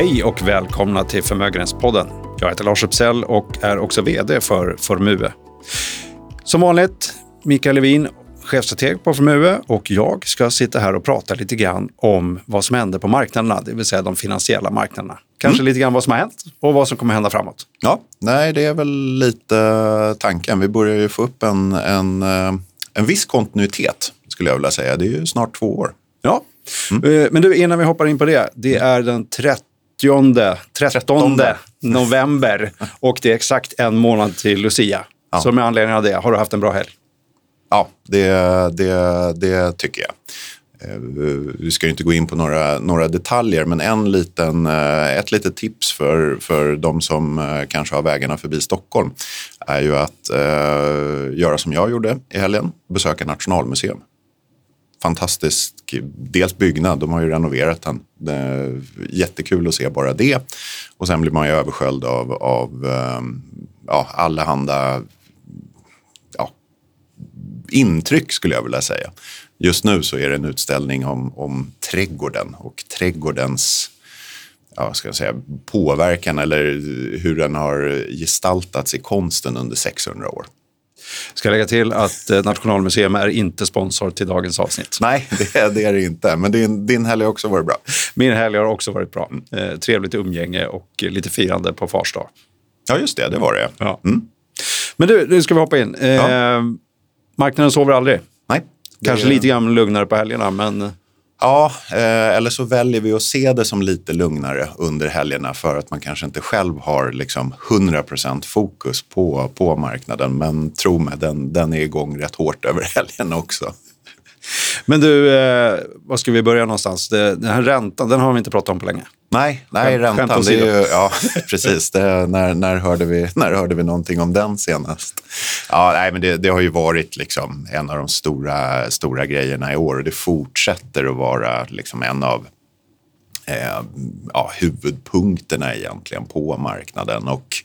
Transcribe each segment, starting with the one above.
Hej och välkomna till Förmögenhetspodden. Jag heter Lars Uppsell och är också vd för Formue. Som vanligt, Mikael Levin, chefstrateg på Formue och jag ska sitta här och prata lite grann om vad som händer på marknaderna, det vill säga de finansiella marknaderna. Kanske mm. lite grann vad som har hänt och vad som kommer hända framåt. Ja, nej, det är väl lite tanken. Vi börjar ju få upp en, en, eh, en viss kontinuitet, skulle jag vilja säga. Det är ju snart två år. Ja, mm. Eh, men du, innan vi hoppar in på det. Det är den 30 13, november och det är exakt en månad till Lucia. Ja. Så med anledning av det, har du haft en bra helg? Ja, det, det, det tycker jag. Eh, vi ska inte gå in på några, några detaljer, men en liten, eh, ett litet tips för, för de som eh, kanske har vägarna förbi Stockholm är ju att eh, göra som jag gjorde i helgen, besöka Nationalmuseum. Fantastisk, dels byggnad, de har ju renoverat den. Det är jättekul att se bara det. Och sen blir man ju översköljd av, av ehm, ja, allehanda intryck skulle jag vilja säga. Just nu så är det en utställning om, om trädgården och trädgårdens ja, ska jag säga, påverkan eller hur den har gestaltats i konsten under 600 år. Ska lägga till att eh, Nationalmuseum är inte sponsor till dagens avsnitt. Nej, det är det, är inte. Men din, din helg har också varit bra. Min helg har också varit bra. Eh, trevligt umgänge och lite firande på Fars dag. Ja, just det. Det var det. Ja. Mm. Men du, nu ska vi hoppa in. Ja. Eh, Marknaden sover aldrig. Nej. Kanske lite grann lugnare på helgerna, men... Ja, eh, eller så väljer vi att se det som lite lugnare under helgerna för att man kanske inte själv har liksom 100% fokus på, på marknaden. Men tro mig, den, den är igång rätt hårt över helgen också. Men du, eh, var ska vi börja någonstans? Det, den här räntan, den har vi inte pratat om på länge. Nej, nej räntan. Det är ju, ja, precis. Det, när, när, hörde vi, när hörde vi någonting om den senast? Ja, nej, men det, det, har ju varit liksom en av de stora, stora grejerna i år och det fortsätter att vara liksom en av eh, ja, huvudpunkterna egentligen på marknaden. Och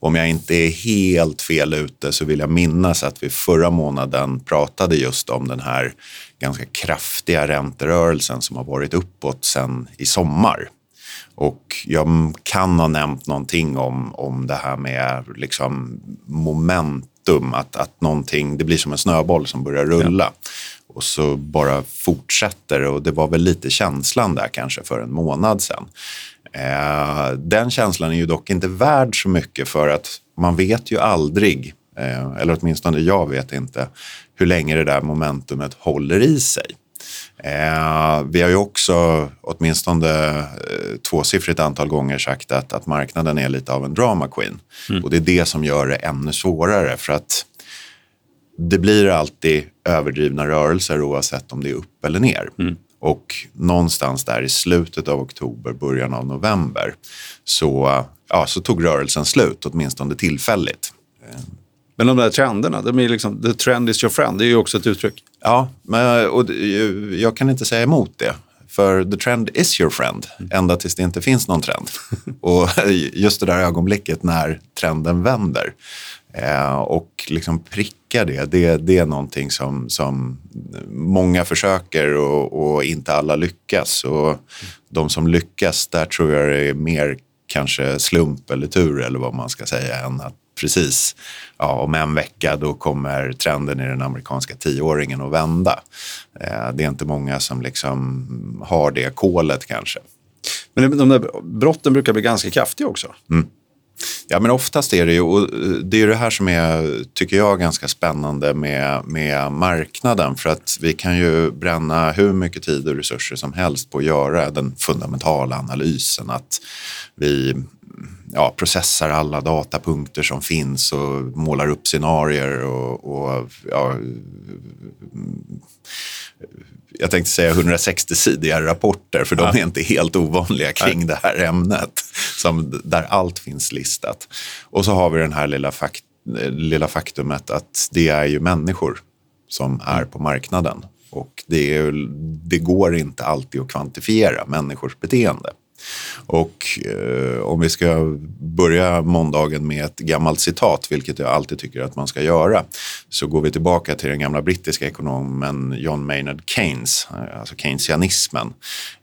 om jag inte är helt fel ute så vill jag minnas att vi förra månaden pratade just om den här ganska kraftiga ränterörelsen som har varit uppåt sen i sommar. Och jag kan ha nämnt någonting om, om det här med liksom momentum, att, att någonting, det blir som en snöboll som börjar rulla. Ja. Och så bara fortsätter och det var väl lite känslan där kanske för en månad sedan. Eh, den känslan är ju dock inte värd så mycket för att man vet ju aldrig, eh, eller åtminstone jag vet inte, hur länge det där momentumet håller i sig. Eh, vi har ju också åtminstone eh, tvåsiffrigt antal gånger sagt att, att marknaden är lite av en drama queen. Mm. Och det är det som gör det ännu svårare för att det blir alltid överdrivna rörelser oavsett om det är upp eller ner. Mm. Och någonstans där i slutet av oktober, början av november så, ja, så tog rörelsen slut, åtminstone tillfälligt. Men de där trenderna, de är liksom, the trend is your friend, det är ju också ett uttryck. Ja, men, och jag kan inte säga emot det. För the trend is your friend, ända tills det inte finns någon trend. och just det där ögonblicket när trenden vänder eh, och liksom pricka det, det, det är någonting som, som många försöker och, och, inte alla lyckas. Och de som lyckas, där tror jag det är mer kanske slump eller tur eller vad man ska säga än att precis ja, om en vecka då kommer trenden i den amerikanska tioåringen att vända. Eh, det är inte många som liksom har det kolet kanske. Men de där brotten brukar bli ganska kraftiga också. Mm. Ja, men oftast är det ju, och det är det här som är, tycker jag, ganska spännande med, med marknaden. För att vi kan ju bränna hur mycket tid och resurser som helst på att göra den fundamentala analysen. Att vi ja, processar alla datapunkter som finns och målar upp scenarier och, och ja, jag tänkte säga 160-sidiga rapporter, för de är inte helt ovanliga kring det här ämnet, som, där allt finns listat. Och så har vi den här lilla, fakt, lilla faktumet att det är ju människor som är på marknaden. Och det, är, det går inte alltid att kvantifiera människors beteende. Och eh, om vi ska börja måndagen med ett gammalt citat, vilket jag alltid tycker att man ska göra, så går vi tillbaka till den gamla brittiska ekonomen John Maynard Keynes, alltså keynesianismen.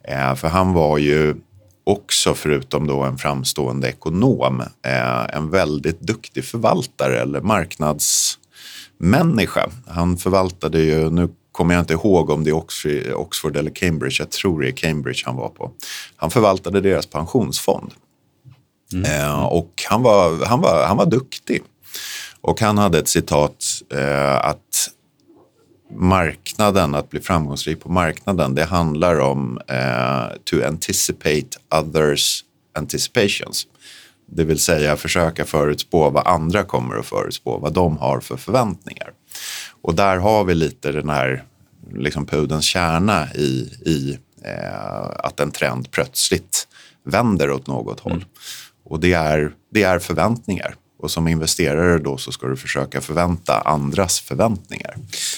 Eh, för han var ju också, förutom då en framstående ekonom, eh, en väldigt duktig förvaltare eller marknadsmänniska. Han förvaltade ju, nu kommer jag inte ihåg om det är Oxford, eller Cambridge, jag tror det är Cambridge han var på. Han förvaltade deras pensionsfond. Mm. Eh, och han var, han, var, han var duktig. Och han hade ett citat eh, att marknaden, att bli framgångsrik på marknaden, det handlar om eh, to anticipate others anticipations. Det vill säga försöka förutspå vad andra kommer att förutspå, vad de har för förväntningar. Och där har vi lite den här liksom pudens kärna i, i eh, att en trend plötsligt vänder åt något håll. Mm. Och det är, det är förväntningar. Och som investerare då så ska du försöka förvänta andras förväntningar.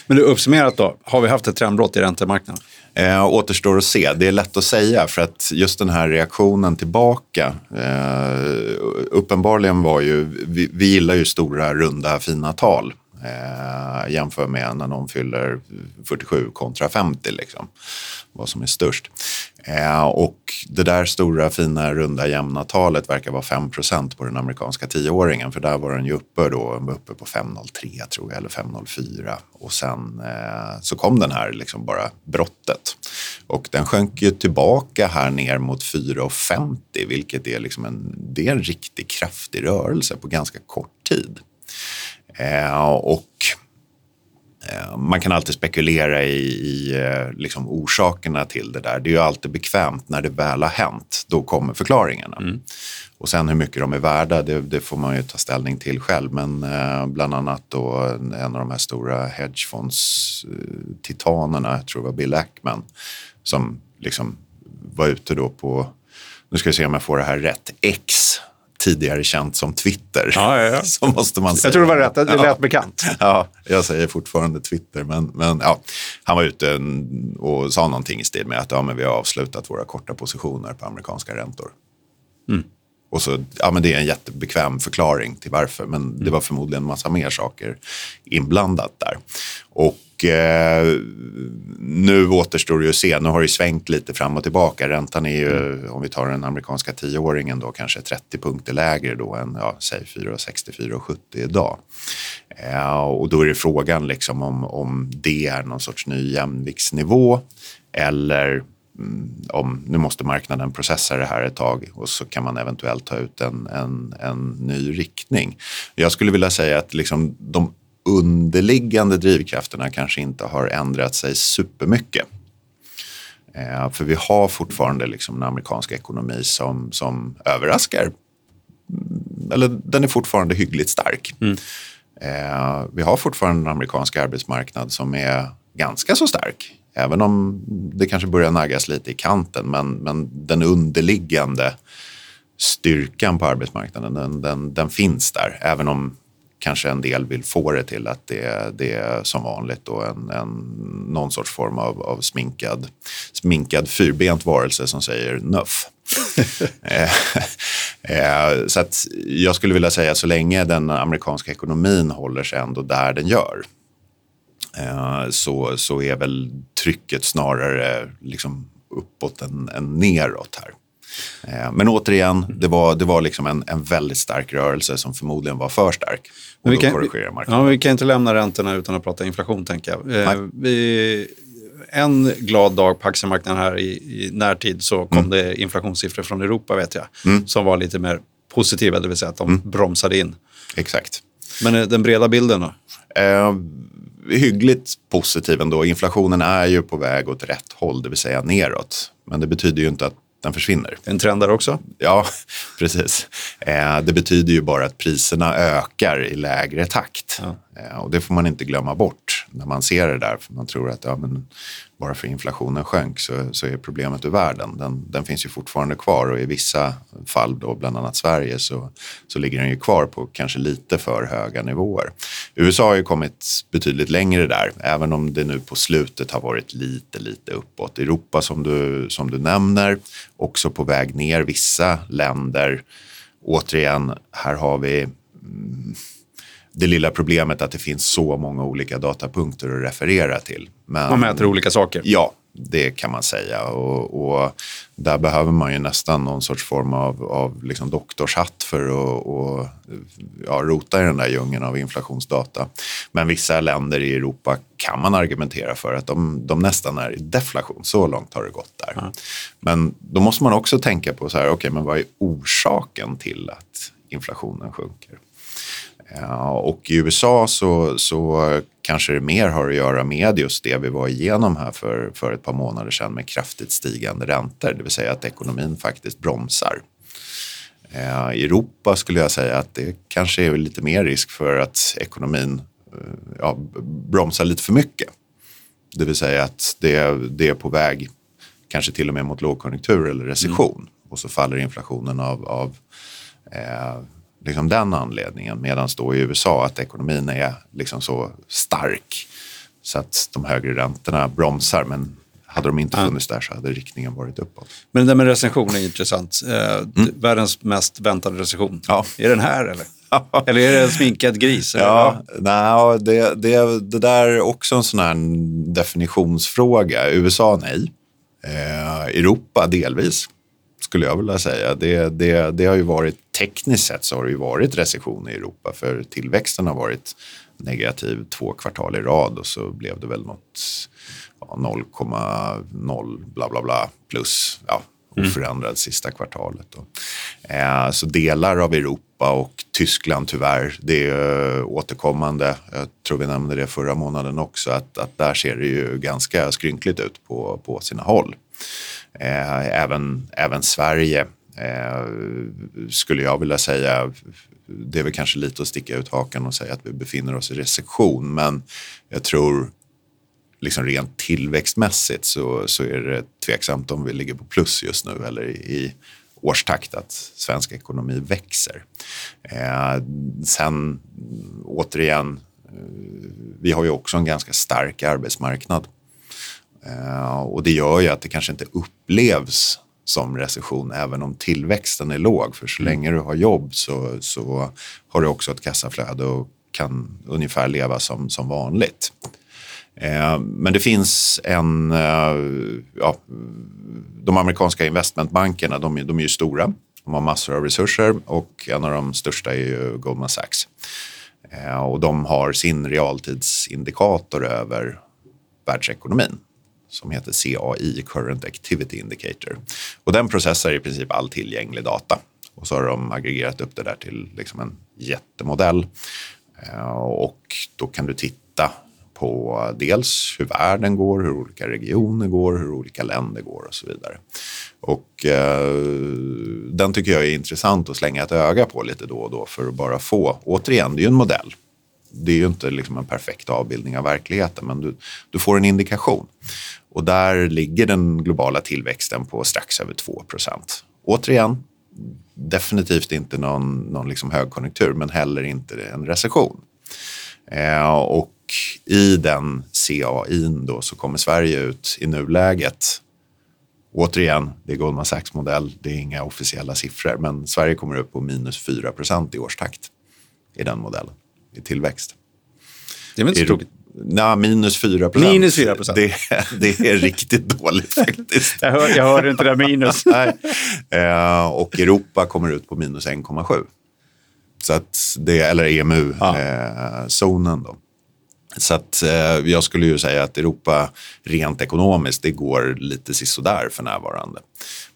Men du, uppsummerat då, har vi haft ett trendbrott i räntemarknaden? Eh, återstår att se. Det är lätt att säga för att just den här reaktionen tillbaka. Eh, uppenbarligen var ju, vi, vi gillar ju stora, runda, fina tal. Eh, jämför med när någon fyller 47 kontra 50. Liksom, vad som är störst. Eh, och det där stora, fina, runda, jämna talet verkar vara 5% på den amerikanska tioåringen. För där var den ju uppe, då, uppe på 5,03 tror jag, eller 5,04. Och sen eh, så kom den här liksom bara brottet. Och den sjönk ju tillbaka här ner mot 4,50 vilket är, liksom en, det är en riktigt kraftig rörelse på ganska kort tid. Eh, och man kan alltid spekulera i, i eh, liksom orsakerna till det där. Det är ju alltid bekvämt när det väl har hänt. Då kommer förklaringarna. Mm. Och sen hur mycket de är värda, det, det, får man ju ta ställning till själv. Men eh, bland annat då en av de här stora hedgefonds-titanerna, jag tror det var Bill Ackman, som liksom var ute då på, nu ska vi se om jag får det här rätt, X tidigare känt som Twitter. Ja, ja, ja. Så måste man säga. Jag tror det var rätt, det lät ja. bekant. Ja, jag säger fortfarande Twitter. Men, men ja, han var ute och sa någonting i stil med att ja, men vi har avslutat våra korta positioner på amerikanska räntor. Mm. Och så, ja, men det är en jättebekväm förklaring till varför, men mm. det var förmodligen en massa mer saker inblandat där. Och eh, nu återstår det ju att se. Nu har det svängt lite fram och tillbaka. Räntan är ju, mm. om vi tar den amerikanska tioåringen då, kanske 30 punkter lägre då än, ja, säg 4,60-4,70 idag. Eh, och då är det frågan liksom om, om det är någon sorts ny jämviktsnivå eller mm, om nu måste marknaden processa det här ett tag och så kan man eventuellt ta ut en, en, en ny riktning. Jag skulle vilja säga att liksom de underliggande drivkrafterna kanske inte har ändrat sig supermycket. Eh, för vi har fortfarande liksom en amerikansk ekonomi som, som överraskar. Mm, eller den är fortfarande hyggligt stark. Mm. Eh, vi har fortfarande en amerikansk arbetsmarknad som är ganska så stark. Även om det kanske börjar naggas lite i kanten. Men, men den underliggande styrkan på arbetsmarknaden den, den, den finns där. Även om kanske en del vill få det till att det, det är som vanligt då en, en, någon sorts form av, av sminkad, sminkad fyrbent varelse som säger nuff. Eh, eh, så att jag skulle vilja säga så länge den amerikanska ekonomin håller sig ändå där den gör eh, så, så är väl trycket snarare liksom uppåt än, än neråt här. Eh, men återigen, det var, det var liksom en, en väldigt stark rörelse som förmodligen var för stark. Och vi, kan, ja, vi kan inte lämna räntorna utan att prata inflation, tänker jag. Eh, vi, en glad dag på aktiemarknaden här i, i närtid så kom mm. det inflationssiffror från Europa, vet jag, mm. som var lite mer positiva, det vill säga att de mm. bromsade in. Exakt. Men eh, den breda bilden då? Eh, hyggligt positiv ändå. Inflationen är ju på väg åt rätt håll, det vill säga neråt. Men det betyder ju inte att den försvinner. En trend där också? Ja, precis. Eh, det betyder ju bara att priserna ökar i lägre takt. Ja. Eh, och det får man inte glömma bort när man ser det där. För man tror att ja, men bara för inflationen sjönk så, så är problemet ur världen. Den, den, finns ju fortfarande kvar och i vissa fall, då, bland annat Sverige, så, så ligger den ju kvar på kanske lite för höga nivåer. USA har ju kommit betydligt längre där, även om det nu på slutet har varit lite, lite uppåt. Europa som du, som du nämner, också på väg ner. Vissa länder, återigen, här har vi mm, det lilla problemet att det finns så många olika datapunkter att referera till. Men, Man mäter olika saker? Ja, Det kan man säga. Och, och, där behöver man ju nästan någon sorts form av, av liksom doktorshatt för att och, ja, rota i den där djungeln av inflationsdata. Men vissa länder i Europa kan man argumentera för att de, de nästan är i deflation. Så långt har det gått där. Mm. Men då måste man också tänka på så här, okay, men vad är orsaken till att inflationen sjunker? Och i USA så, så kanske det mer har att göra med just det vi var igenom här för, för ett par månader sedan med kraftigt stigande räntor, det vill säga att ekonomin faktiskt bromsar. I Europa skulle jag säga att det kanske är lite mer risk för att ekonomin eh, ja, bromsar lite för mycket. Det vill säga att det, det är på väg kanske till och med mot lågkonjunktur eller recession mm. och så faller inflationen av, av eh, liksom den anledningen. Medan då i USA att ekonomin är liksom så stark så att de högre räntorna bromsar. Men hade de inte funnits där så hade riktningen varit uppåt. Men det där med recension är intressant. Eh, mm. Världens mest väntade recession. Ja. Är den här eller? eller är det en sminkad gris? Ja, nej, det, det, det där är också en sån här definitionsfråga. USA, nej. Eh, Europa, delvis skulle jag vilja säga. Det, det, det har ju varit, tekniskt sett så har det ju varit recession i Europa för tillväxten har varit negativ två kvartal i rad och så blev det väl något ja, 0,0 bla bla bla plus ja, mm. oförändrad mm. sista kvartalet. Eh, så delar av Europa och Tyskland tyvärr, det är återkommande. Jag tror vi nämnde det förra månaden också, att, att där ser det ju ganska skrynkligt ut på, på sina håll. Eh, även, även Sverige eh, skulle jag vilja säga det är väl kanske lite att sticka ut hakan och säga att vi befinner oss i recession. Men jag tror liksom rent tillväxtmässigt så, så är det tveksamt om vi ligger på plus just nu eller i, årstakt att svensk ekonomi växer. Eh, sen återigen, eh, vi har ju också en ganska stark arbetsmarknad. Eh, och det gör ju att det kanske inte upplevs som recession även om tillväxten är låg. För så mm. länge du har jobb så, så har du också ett kassaflöde och kan ungefär leva som, som vanligt. Eh, men det finns en... Eh, ja, de amerikanska investmentbankerna de, de är ju stora. De har massor av resurser och en av de största är Goldman Sachs. Och de har sin realtidsindikator över världsekonomin som heter CAI, Current Activity Indicator. Och den processar i princip all tillgänglig data. Och så har de aggregerat upp det där till liksom en jättemodell. Eh, och då kan du titta på dels hur världen går, hur olika regioner går, hur olika länder går och så vidare. Och eh, den tycker jag är intressant att slänga ett öga på lite då och då för att bara få, återigen, det är ju en modell. Det är ju inte liksom en perfekt avbildning av verkligheten men du, du får en indikation. Och där ligger den globala tillväxten på strax över 2 procent. Återigen, definitivt inte någon, någon liksom högkonjunktur men heller inte en recession. Eh, och i den CAI då så kommer Sverige ut i nuläget Återigen, det är Goldman Sachs modell, det är inga officiella siffror, men Sverige kommer upp på minus 4% i årstakt i den modellen, i tillväxt. Det är väl inte så tråkigt? Nej, minus 4 procent. Minus 4 procent. Det, det, är riktigt dåligt faktiskt. jag, hör, jag hörde inte det minus. Eh, och Europa kommer ut på minus 1,7. Så att det, eller EMU-zonen ja. eh, då. Så att, eh, jag skulle ju säga att Europa rent ekonomiskt, det går lite sisådär för närvarande.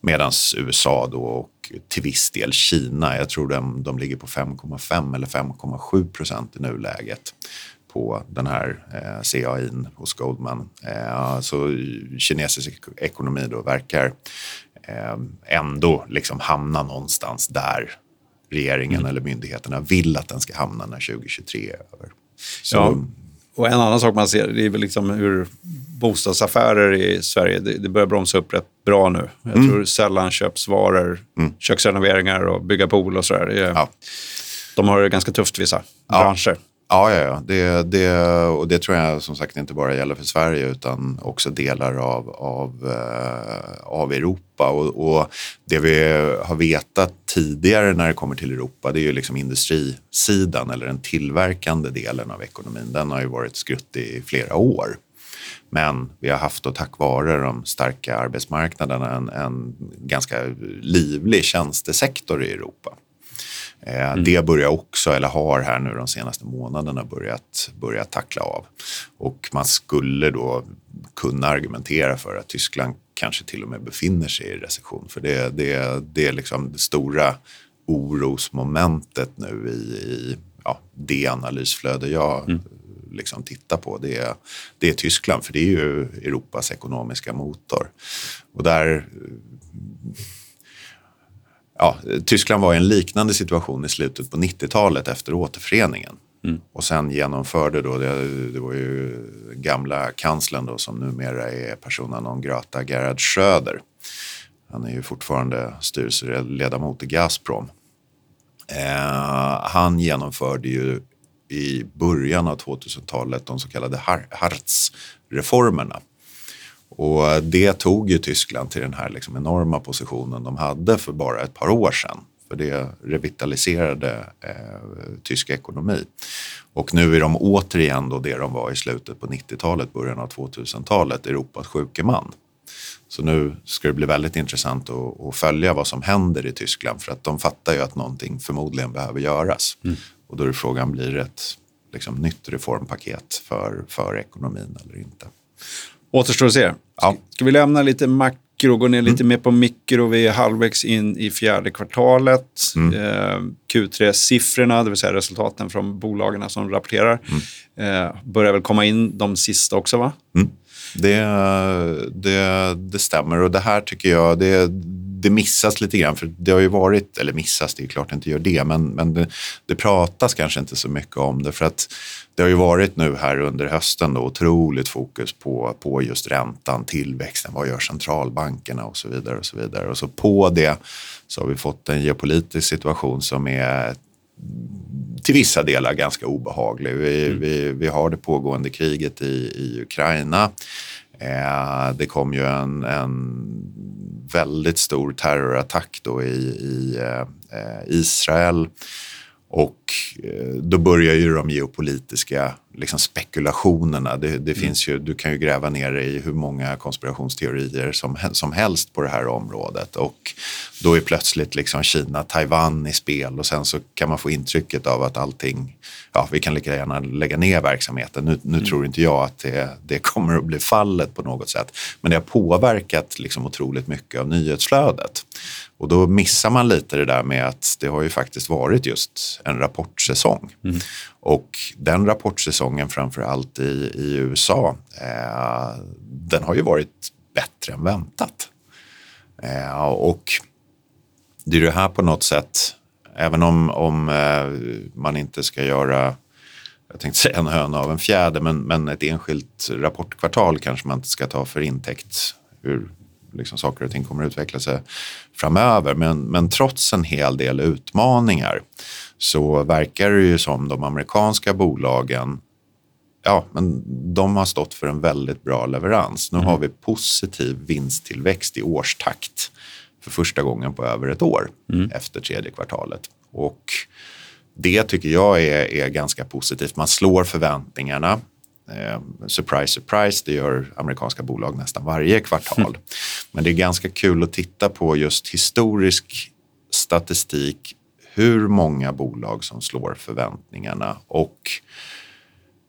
Medan USA då och till viss del Kina, jag tror de, de ligger på 5,5 eller 5,7 procent i nuläget på den här eh, CAI hos Goldman. Eh, så kinesisk ekonomi då verkar eh, ändå liksom hamna någonstans där regeringen mm. eller myndigheterna vill att den ska hamna när 2023 är över. Så, ja. Och en annan sak man ser det är väl liksom hur bostadsaffärer i Sverige, det, det börjar bromsa upp rätt bra nu. Jag mm. tror sällanköpsvaror, mm. köksrenoveringar och bygga pool och sådär. Ja. De har det ganska tufft vissa ja. branscher. Ja, ja, ja. Det, det, och det tror jag som sagt inte bara gäller för Sverige utan också delar av, av, eh, av Europa. Och, och, det vi har vetat tidigare när det kommer till Europa det är ju liksom industrisidan eller den tillverkande delen av ekonomin. Den har ju varit skrutt i flera år. Men vi har haft, och tack vare de starka arbetsmarknaderna, en, en ganska livlig tjänstesektor i Europa. Eh, mm. Det börjar också, eller har här nu de senaste månaderna börjat, börjat tackla av. Och man skulle då kunna argumentera för att Tyskland kanske till och med befinner sig i recession. För det, det, det är liksom det stora orosmomentet nu i, i ja, det analysflöde jag mm. liksom tittar på. Det är, det är Tyskland, för det är ju Europas ekonomiska motor. Och där ja, Tyskland var i en liknande situation i slutet på 90-talet efter återföreningen. Mm. Och sen genomförde då, det, det var ju gamla kanslern då som numera är persona non grata, Gerhard Schröder. Han är ju fortfarande styrelseledamot i Gazprom. Eh, han genomförde ju i början av 2000-talet de så kallade Hartz-reformerna. Och det tog ju Tyskland till den här liksom enorma positionen de hade för bara ett par år sedan. För det revitaliserade eh, tysk ekonomi. Och nu är de återigen då det de var i slutet på 90-talet, början av 2000-talet, Europas sjuke man. Så nu ska det bli väldigt intressant att, att, följa vad som händer i Tyskland för att de fattar ju att någonting förmodligen behöver göras. Mm. Och då är frågan, blir det ett liksom, nytt reformpaket för, för ekonomin eller inte? Återstår att se. Ja. Ska vi lämna lite makro, gå ner lite mm. mer på mikro. Vi är halvvägs in i fjärde kvartalet. Mm. Eh, Q3-siffrorna, det vill säga resultaten från bolagen som rapporterar, mm. eh, börjar väl komma in de sista också va? Mm. Det, det, det stämmer och det här tycker jag, det, det missas lite grann. För det har ju varit, eller missas, det är klart det inte gör det, men, men det, det pratas kanske inte så mycket om det. För att det har ju varit nu här under hösten då otroligt fokus på, på just räntan, tillväxten, vad gör centralbankerna och så vidare. Och så vidare. Och så på det så har vi fått en geopolitisk situation som är till vissa delar ganska obehaglig. Vi, mm. vi, vi har det pågående kriget i, i Ukraina. Eh, det kom ju en, en väldigt stor terrorattack då i, i eh, eh Israel. Och då börjar ju de geopolitiska liksom spekulationerna. Det, det mm. finns ju, du kan ju gräva ner dig i hur många konspirationsteorier som, som helst på det här området. Och då är plötsligt liksom Kina, Taiwan i spel och sen så kan man få intrycket av att allting, ja vi kan lika gärna lägga ner verksamheten. Nu, nu mm. tror inte jag att det, det kommer att bli fallet på något sätt. Men det har påverkat liksom otroligt mycket av nyhetsflödet. Och då missar man lite det där med att det har ju faktiskt varit just en rapportsäsong. Mm. Och den rapportsäsongen framför allt i, i USA, eh, den har ju varit bättre än väntat. Eh, och det är det här på något sätt, även om, om eh, man inte ska göra jag tänkte säga en höna av en fjäder, men, men ett enskilt rapportkvartal kanske man inte ska ta för intäkt hur liksom saker och ting kommer att utveckla sig framöver. Men, men trots en hel del utmaningar så verkar det ju som de amerikanska bolagen ja, men de har stått för en väldigt bra leverans. Nu mm. har vi positiv vinsttillväxt i årstakt för första gången på över ett år mm. efter tredje kvartalet. Och det tycker jag är, är ganska positivt. Man slår förväntningarna. Eh, surprise, surprise, det gör amerikanska bolag nästan varje kvartal. Men det är ganska kul att titta på just historisk statistik, hur många bolag som slår förväntningarna och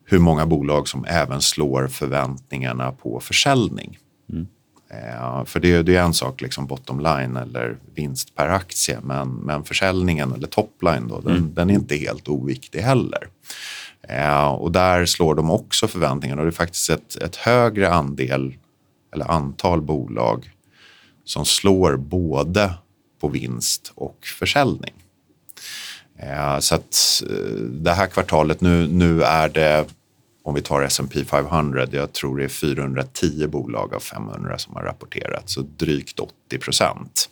hur många bolag som även slår förväntningarna på försäljning. Mm. Eh, för det, det, är en sak, liksom bottom line eller vinst per aktie, men, men försäljningen eller topline då, den, mm. den är inte helt oviktig heller. Eh, och där slår de också förväntningarna och det är faktiskt ett, ett högre andel eller antal bolag som slår både på vinst och försäljning. Eh, så att eh, det här kvartalet, nu, nu är det om vi tar S&P 500, jag tror det är 410 bolag av 500 som har rapporterat, så drygt 80 procent.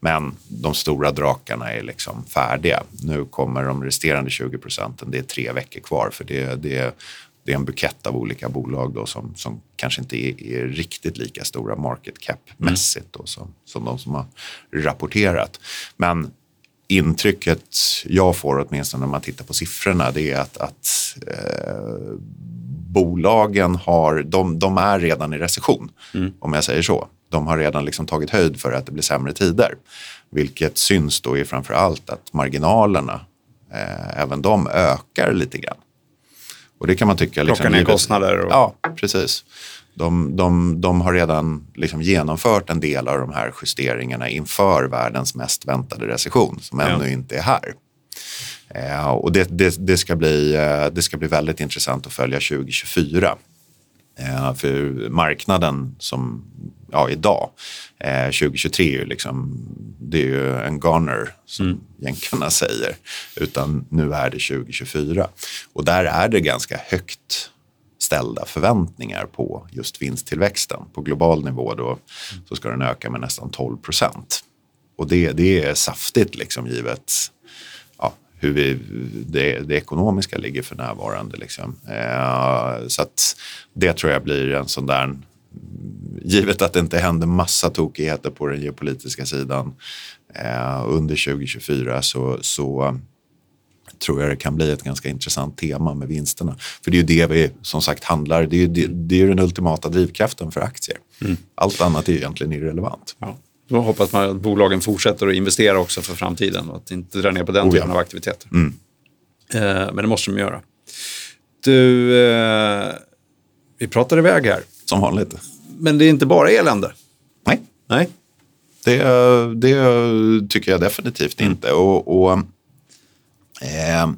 Men de stora drakarna är liksom färdiga. Nu kommer de resterande 20 procenten, det är tre veckor kvar för det, det, det är en bukett av olika bolag då som, som kanske inte är, är riktigt lika stora market cap-mässigt då, som, som de som har rapporterat. Men intrycket jag får åtminstone när man tittar på siffrorna det är att, att eh, bolagen har, de, de är redan i recession, mm. om jag säger så. De har redan liksom tagit höjd för att det blir sämre tider. Vilket syns då i framför allt att marginalerna, eh, även de ökar lite grann. Och det kan man tycka... Liksom, Plocka ner kostnader? Och... Ja, precis. De, de, de har redan liksom genomfört en del av de här justeringarna inför världens mest väntade recession som ännu ja. inte är här. Eh, och det, det, det, ska bli, eh, det ska bli väldigt intressant att följa 2024. Eh, för marknaden som ja, idag, eh, 2023, liksom, det är ju en goner som mm. jänkarna säger. Utan nu är det 2024. Och där är det ganska högt ställda förväntningar på just vinsttillväxten. På global nivå då, så ska den öka med nästan 12 procent. Och det, det är saftigt liksom givet hur vi, det, det, ekonomiska ligger för närvarande. Liksom. Eh, så det tror jag blir en sån där givet att det inte händer massa tokigheter på den geopolitiska sidan eh, under 2024 så, så tror jag det kan bli ett ganska intressant tema med vinsterna. För det är ju det vi som sagt handlar, det är ju, det, det är den ultimata drivkraften för aktier. Mm. Allt annat är ju egentligen irrelevant. Ja. Då hoppas man att bolagen fortsätter att investera också för framtiden och att inte dra ner på den oh, typen ja. av aktiviteter. Mm. Eh, men det måste de göra. Du, eh, vi pratar iväg här. Som vanligt. Men det är inte bara elände? Nej. Nej. Det, det tycker jag definitivt mm. inte. Och, och eh, eh,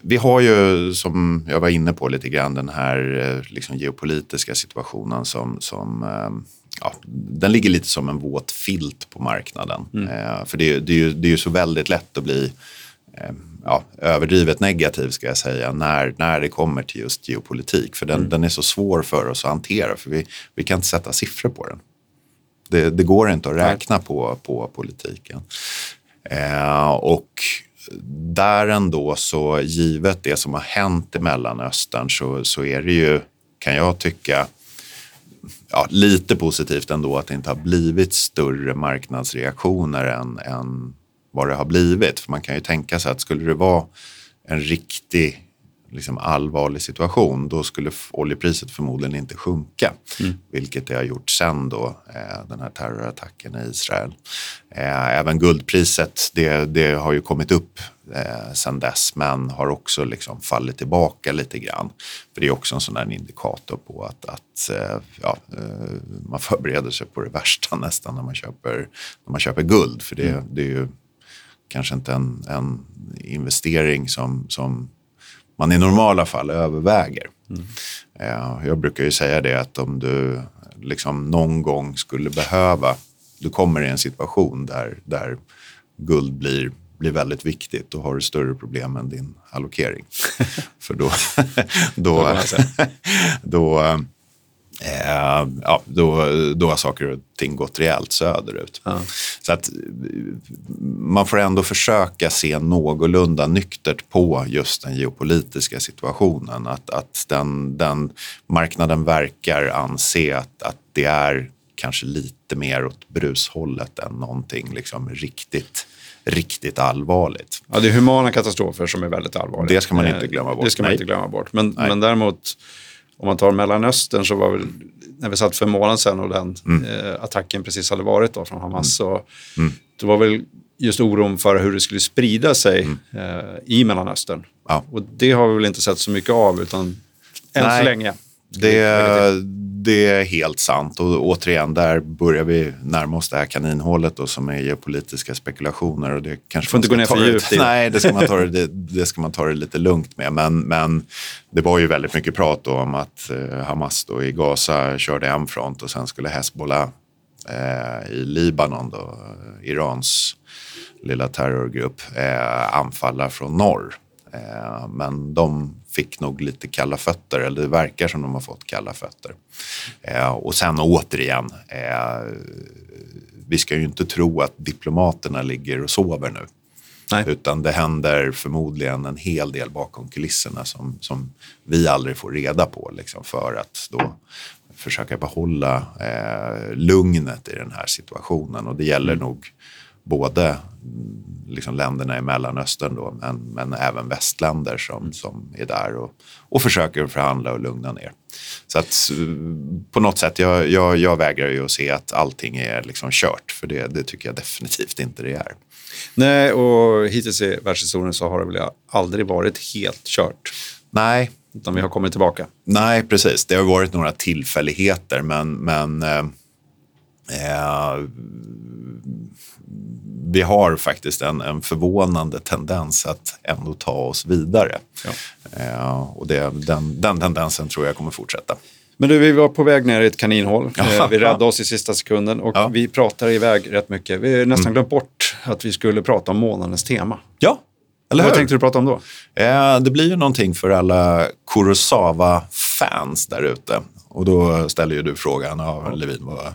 vi har ju, som jag var inne på lite grann, den här eh, liksom, geopolitiska situationen som, som eh, ja, den ligger lite som en våt filt på marknaden. Mm. Eh, för det, det, är ju, det är ju så väldigt lätt att bli eh, ja, överdrivet negativ ska jag säga när, när det kommer till just geopolitik. För den, mm. den är så svår för oss att hantera för vi, vi kan inte sätta siffror på den. Det, det går inte att räkna på, på politiken. Eh, och där ändå så givet det som har hänt i Mellanöstern så, så är det ju, kan jag tycka, ja, lite positivt ändå att det inte har blivit större marknadsreaktioner än, än vad det har blivit. För man kan ju tänka sig att skulle det vara en riktig liksom allvarlig situation, då skulle oljepriset förmodligen inte sjunka. Mm. Vilket det har gjort sen då, eh, den här terrorattacken i Israel. Eh, även guldpriset, det, det har ju kommit upp eh, sen dess, men har också liksom fallit tillbaka lite grann. För det är också en sån där indikator på att, att eh, ja, man förbereder sig på det värsta nästan när man köper, när man köper guld. För det, mm. det är ju kanske inte en, en investering som, som man i normala fall överväger. Mm. Jag brukar ju säga det att om du liksom någon gång skulle behöva, du kommer i en situation där, där guld blir, blir väldigt viktigt, då har du större problem än din allokering. För då, då, då, eh, ja, då, då har saker och ting gått rejält söderut. Ja. Så att man får ändå försöka se någorlunda nyktert på just den geopolitiska situationen. Att, att den, den marknaden verkar anse att, att det är kanske lite mer åt brushållet än någonting liksom riktigt riktigt allvarligt. Ja, det är humana katastrofer som är väldigt allvarliga. Det ska man inte glömma bort. Det ska man Nej. inte glömma bort. Men, men däremot om man tar Mellanöstern så var väl, när vi satt för en månad sedan och den mm. eh, attacken precis hade varit då från Hamas, mm. så mm. det var väl just oron för hur det skulle sprida sig mm. eh, i Mellanöstern. Ja. Och det har vi väl inte sett så mycket av, utan än Nej. så länge. Det, det är helt sant och återigen där börjar vi närma oss det här kaninhålet då, som är geopolitiska spekulationer. Och det kanske får inte gå ner för djupt Nej, det ska, man ta det, det, ska man ta det lite lugnt med. Men, men det var ju väldigt mycket prat om att eh, Hamas då i Gaza körde en front och sen skulle Hezbollah eh, i Libanon, då, Irans lilla terrorgrupp, eh, anfalla från norr. Eh, men de fick nog lite kalla fötter, eller det verkar som de har fått kalla fötter. Eh, och sen återigen, eh, vi ska ju inte tro att diplomaterna ligger och sover nu. Nej. Utan det händer förmodligen en hel del bakom kulisserna som, som vi aldrig får reda på liksom, för att då försöka behålla eh, lugnet i den här situationen. Och det gäller mm. nog både liksom länderna i Mellanöstern då, men, men även västländer som, som är där och, och försöker förhandla och lugna ner. Så att på något sätt, jag, jag, jag vägrar ju att se att allting är liksom kört, för det, det tycker jag definitivt inte det är. Nej, och hittills i världshistorien så har det väl aldrig varit helt kört. Nej. Utan vi har kommit tillbaka. Nej, precis. Det har varit några tillfälligheter, men, men eh, eh, vi har faktiskt en, en förvånande tendens att ändå ta oss vidare. Ja. Eh, och det, den, den tendensen tror jag kommer fortsätta. Men du, vi var på väg ner i ett kaninhål. Ja, vi räddade oss i sista sekunden och ja. vi pratar iväg rätt mycket. Vi har nästan mm. glömt bort att vi skulle prata om månadens tema. Ja, eller Vad tänkte du prata om då? Eh, det blir ju någonting för alla Kurosawa-fans där ute. Och då ställer ju du frågan, ja, Levin, vad,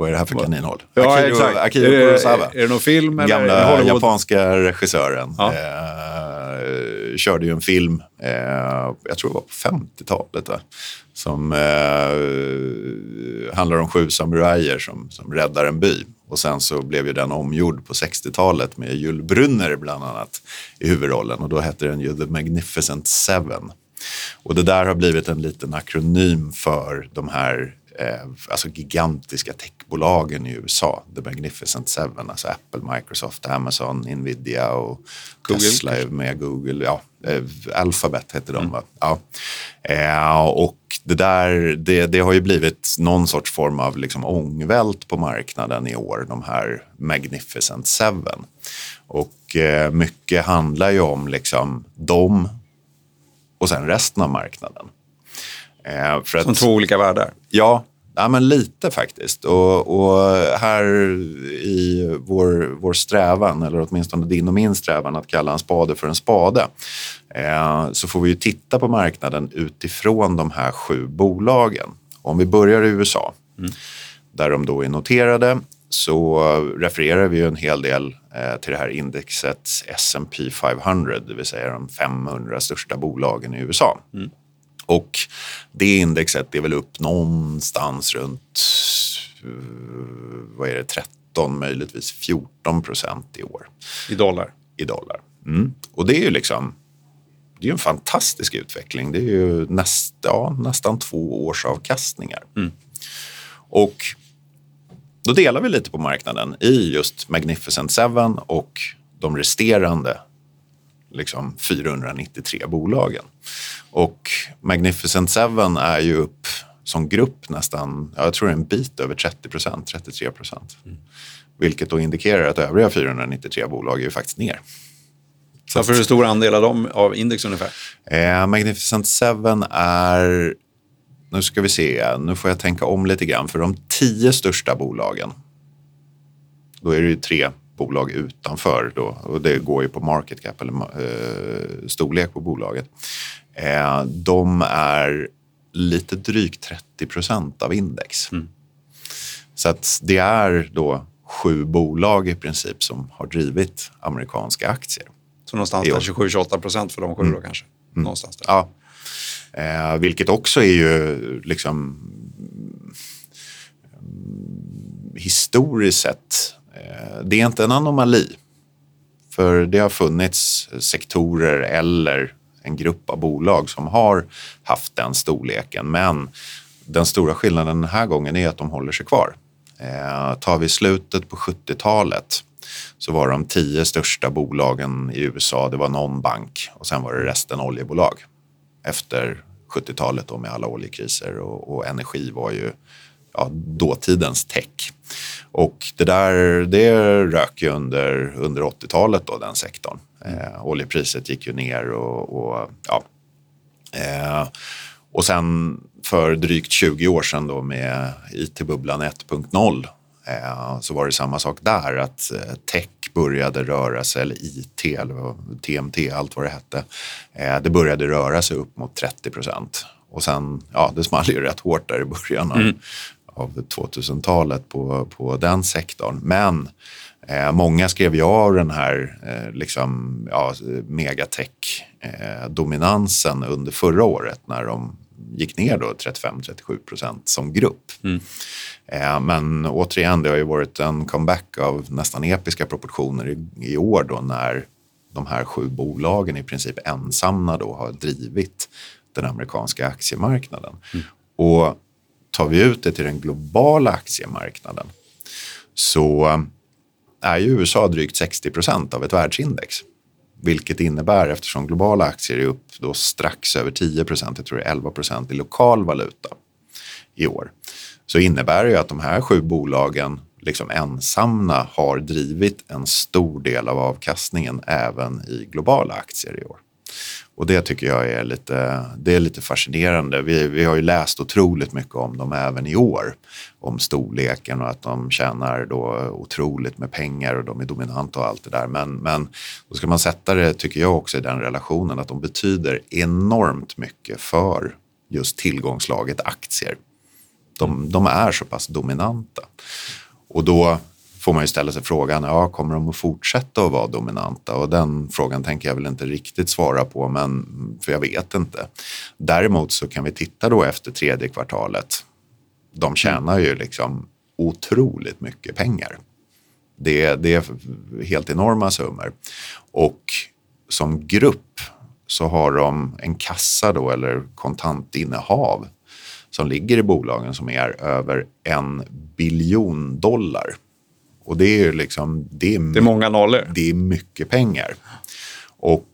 vad är det här för kaninhål? Ja, Akiro, exakt. Akiro. Är, är det någon film? Eller Gamla japanska regissören. Ja. Eh, körde ju en film, eh, jag tror det var på 50-talet, va? som eh, handlar om sju samurajer som, som räddar en by. Och sen så blev ju den omgjord på 60-talet med Jules Brunner bland annat i huvudrollen och då hette den ju The Magnificent Seven. Och det där har blivit en liten akronym för de här alltså gigantiska techbolagen i USA. The Magnificent Seven, alltså Apple, Microsoft, Amazon, Nvidia och Google. Tesla med Google. Ja, eh, Alphabet heter de. Mm. Ja. Eh, och det där, det, det, har ju blivit någon sorts form av liksom ångvält på marknaden i år, de här Magnificent Seven. Och eh, mycket handlar ju om liksom dem och sen resten av marknaden. Eh, för Som två olika världar? Ja, Ja, men lite faktiskt. Och, och, här i vår, vår strävan, eller åtminstone din och min strävan att kalla en spade för en spade, eh, så får vi ju titta på marknaden utifrån de här sju bolagen. Om vi börjar i USA, mm. där de då är noterade, så refererar vi ju en hel del eh, till det här indexet S&P 500, det vill säga de 500 största bolagen i USA. Mm. Och det indexet är väl upp någonstans runt eh, vad är det, 13, möjligtvis 14 procent i år. I dollar? I dollar. Mm. Och det är ju liksom det är en fantastisk utveckling. Det är ju näst, ja, nästan två års avkastningar. Mm. Och då delar vi lite på marknaden i just Magnificent Seven och de resterande liksom 493 bolagen. Och Magnificent Seven är ju upp som grupp nästan, jag tror en bit över 30 procent, 33 procent. Mm. Vilket då indikerar att övriga 493 bolag är ju faktiskt ner. Varför är det stor andel av dem av index ungefär? Eh, Magnificent Seven är, nu ska vi se, nu får jag tänka om lite grann. För de tio största bolagen, då är det ju tre bolag utanför då, och det går ju på market cap eller eh, storlek på bolaget. Eh, de är lite drygt 30 procent av index. Mm. Så att det är då sju bolag i princip som har drivit amerikanska aktier. Så någonstans där 27-28 procent för de sju mm. då kanske? Mm. Någonstans där. Ja. Eh, vilket också är ju liksom historiskt sett, Eh, det är inte en anomali. För det har funnits sektorer eller en grupp av bolag som har haft den storleken. Men den stora skillnaden den här gången är att de håller sig kvar. Eh, tar vi slutet på 70-talet så var de tio största bolagen i USA, det var någon bank och sen var det resten oljebolag. Efter 70-talet då med alla oljekriser och, och energi var ju ja, dåtidens tech. Och det där det rök ju under, under 80-talet då, den sektorn. Eh, oljepriset gick ju ner och, och ja. Eh, och sen för drygt 20 år sedan då med IT-bubblan 1.0 eh, så var det samma sak där att eh, tech började röra sig, eller IT eller TMT, allt vad det hette. Eh, det började röra sig upp mot 30 procent. Och sen, ja det small ju rätt hårt där i början av, mm. Av 2000-talet på, på den sektorn. Men Eh, många skrev ju av den här eh, liksom, ja, megatech-dominansen under förra året när de gick ner då 35-37 procent som grupp. Mm. Eh, men återigen, det har ju varit en comeback av nästan episka proportioner i, i år då när de här sju bolagen i princip ensamma då har drivit den amerikanska aktiemarknaden. Mm. Och tar vi ut det till den globala aktiemarknaden så eh, är ju USA drygt 60 procent av ett världsindex. Vilket innebär, eftersom globala aktier är upp då strax över 10 procent, jag tror det är 11 procent i lokal valuta i år, så innebär det ju att de här sju bolagen liksom ensamma har drivit en stor del av avkastningen även i globala aktier i år. Och det tycker jag är lite, det är lite fascinerande. Vi, vi har ju läst otroligt mycket om dem även i år. Om storleken och att de tjänar då otroligt med pengar och de är dominanta och allt det där. Men, men då ska man sätta det, tycker jag också, i den relationen att de betyder enormt mycket för just tillgångslaget aktier. De, de är så pass dominanta. Och då får man ju ställa sig frågan, ja, kommer de att fortsätta att vara dominanta? Och den frågan tänker jag väl inte riktigt svara på, men, för jag vet inte. Däremot så kan vi titta då efter tredje kvartalet. De tjänar ju liksom otroligt mycket pengar. Det, det är helt enorma summor. Och som grupp så har de en kassa då, eller kontantinnehav som ligger i bolagen som är över en biljon dollar. Och det är liksom... Det är, det är många nollor. Det är mycket pengar. Och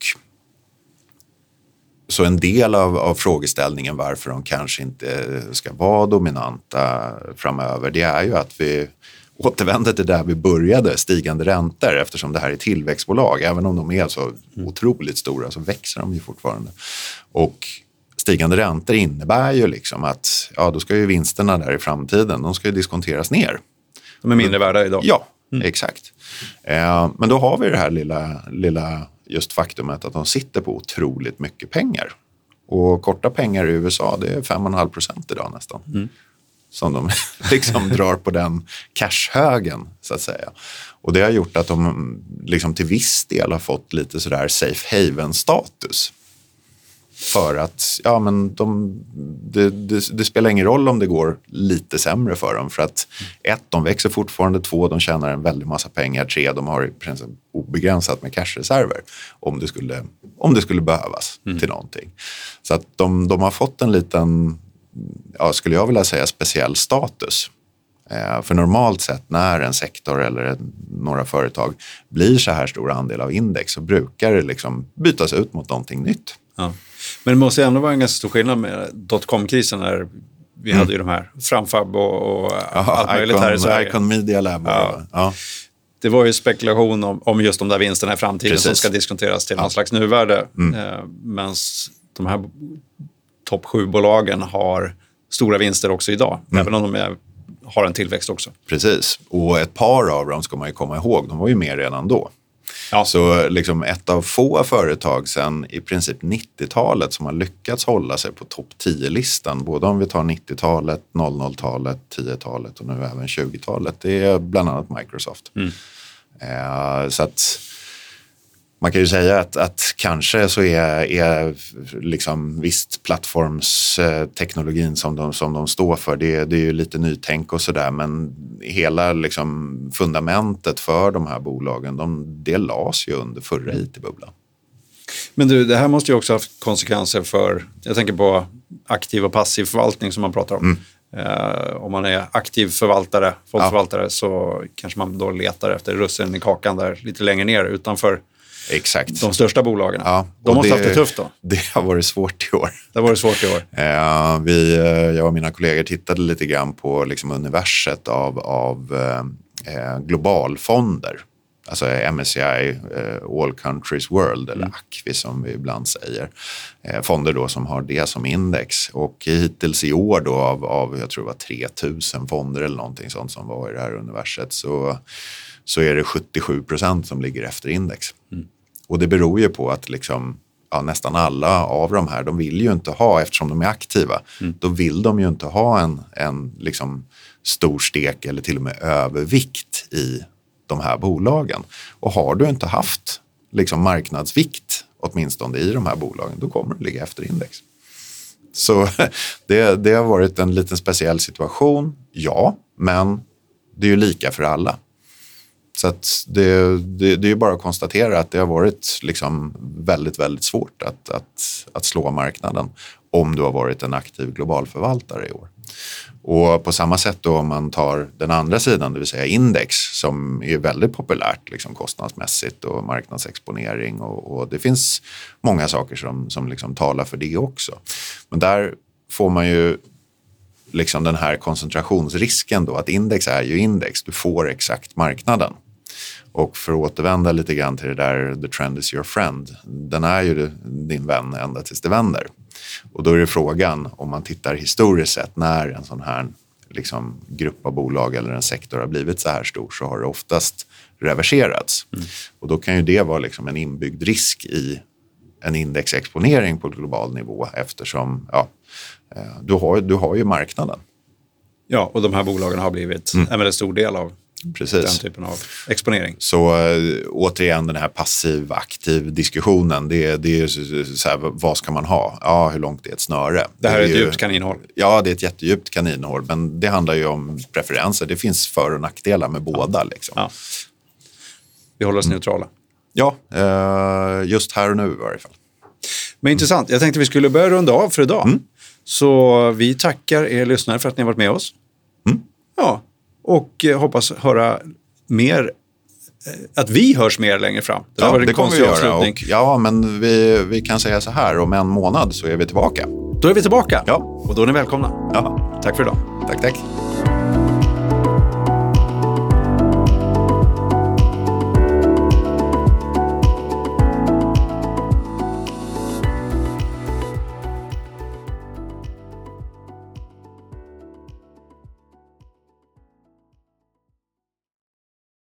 så en del av, av, frågeställningen varför de kanske inte ska vara dominanta framöver, det är ju att vi återvänder till där vi började, stigande räntor, eftersom det här är tillväxtbolag. Även om de är så otroligt stora så växer de ju fortfarande. Och stigande räntor innebär ju liksom att ja, då ska ju vinsterna där i framtiden, de ska ju diskonteras ner. De är mindre värda idag? Ja, mm. exakt. Eh, men då har vi det här lilla, lilla just faktumet att de sitter på otroligt mycket pengar. Och korta pengar i USA, det är 5,5 procent idag nästan. Mm. Som de liksom drar på den cashhögen, så att säga. Och det har gjort att de liksom till viss del har fått lite sådär safe haven-status. För att ja, men de, det, det, det, spelar ingen roll om det går lite sämre för dem. För att ett, de växer fortfarande. Två, de tjänar en väldig massa pengar. Tre, de har obegränsat med cashreserver om det skulle, om det skulle behövas mm. till någonting. Så att de, de har fått en liten, ja, skulle jag vilja säga, speciell status. Eh, för normalt sett när en sektor eller några företag blir så här stor andel av index så brukar det liksom bytas ut mot någonting nytt. Ja. Men det måste ändå vara en ganska stor skillnad med dotcom-krisen när vi mm. hade ju de här Framfab och, och Aha, allt möjligt Icon, här i Sverige. Icon Media Lab. Ja. ja. Det var ju spekulation om, om just de där vinsterna i framtiden Precis. som ska diskonteras till ja. någon slags nuvärde. Mm. Eh, Medan de här topp sju bolagen har stora vinster också idag, mm. även om de är, har en tillväxt också. Precis, och ett par av dem ska man ju komma ihåg, de var ju med redan då. Ja. Så liksom ett av få företag sedan i princip 90-talet som har lyckats hålla sig på topp 10-listan, både om vi tar 90-talet, 00-talet, 10-talet och nu även 20-talet, det är bland annat Microsoft. Mm. Eh, så att man kan ju säga att, att kanske så är, är liksom visst plattformsteknologin som de, som de står för, det, det är ju lite nytänk och sådär men hela liksom fundamentet för de här bolagen, de, det lades ju under förra it-bubblan. Men du, det här måste ju också ha konsekvenser för, jag tänker på aktiv och passiv förvaltning som man pratar om. Mm. Uh, om man är aktiv förvaltare, fondförvaltare, ja. så kanske man då letar efter russen i kakan där lite längre ner utanför Exakt. De största bolagen. Ja, de måste ha haft det tufft då. Det har varit svårt i år. Det har varit svårt i år. Uh, vi, uh, jag och mina kollegor tittade lite grann på liksom universet av, av uh, globalfonder. Alltså MSCI All Countries World, eller mm. ACVI som vi ibland säger. fonder då som har det som index. Och hittills i år då av, av jag tror det var 3000 fonder eller någonting sånt som var i det här universet så, så är det 77 procent som ligger efter index. Mm. Och det beror ju på att liksom, ja, nästan alla av de här, de vill ju inte ha, eftersom de är aktiva, mm. då vill de ju inte ha en, en liksom stor stek eller till och med övervikt i de här bolagen. Och har du inte haft liksom marknadsvikt åtminstone i de här bolagen, då kommer du ligga efter index. Så det, det har varit en liten speciell situation, ja, men det är ju lika för alla. Så det, det, det, är bara att konstatera att det har varit liksom väldigt, väldigt svårt att, att, att slå marknaden om du har varit en aktiv global förvaltare i år. Och på samma sätt då om man tar den andra sidan, det vill säga index som är väldigt populärt liksom kostnadsmässigt och marknadsexponering och, och det finns många saker som, som liksom talar för det också. Men där får man ju liksom den här koncentrationsrisken då att index är ju index, du får exakt marknaden. Och för att återvända lite grann till det där the trend is your friend, den är ju din vän ända tills det vänder. Och då är det frågan, om man tittar historiskt sett, när en sån här liksom, grupp av bolag eller en sektor har blivit så här stor så har det oftast reverserats. Mm. Och då kan ju det vara liksom en inbyggd risk i en indexexponering på global nivå eftersom ja, eh, du, har, du har ju marknaden. Ja, och de här bolagen har blivit mm. en väldigt stor del av Precis. den typen av exponering. Så äh, återigen den här passiv-aktiv diskussionen. Det, det är så här, vad ska man ha? Ja, hur långt är ett snöre? Det här det är, är ett djupt kaninhål. Ja, det är ett jättedjupt kaninhål. Men det handlar ju om preferenser. Det finns för och nackdelar med båda. Liksom. Ja. Vi håller oss mm. neutrala. Ja, äh, just här och nu i varje fall. Men intressant. Jag tänkte vi skulle börja runda av för idag. Mm. Så vi tackar er lyssnare för att ni har varit med oss. Mm. Ja, och eh, hoppas höra mer eh, att vi hörs mer längre fram. Det, ja, det kommer vi göra. Och, ja, men vi, vi kan säga så här, om en månad så är vi tillbaka. Då är vi tillbaka ja. och då är ni välkomna. Ja. Tack för idag. Tack, tack.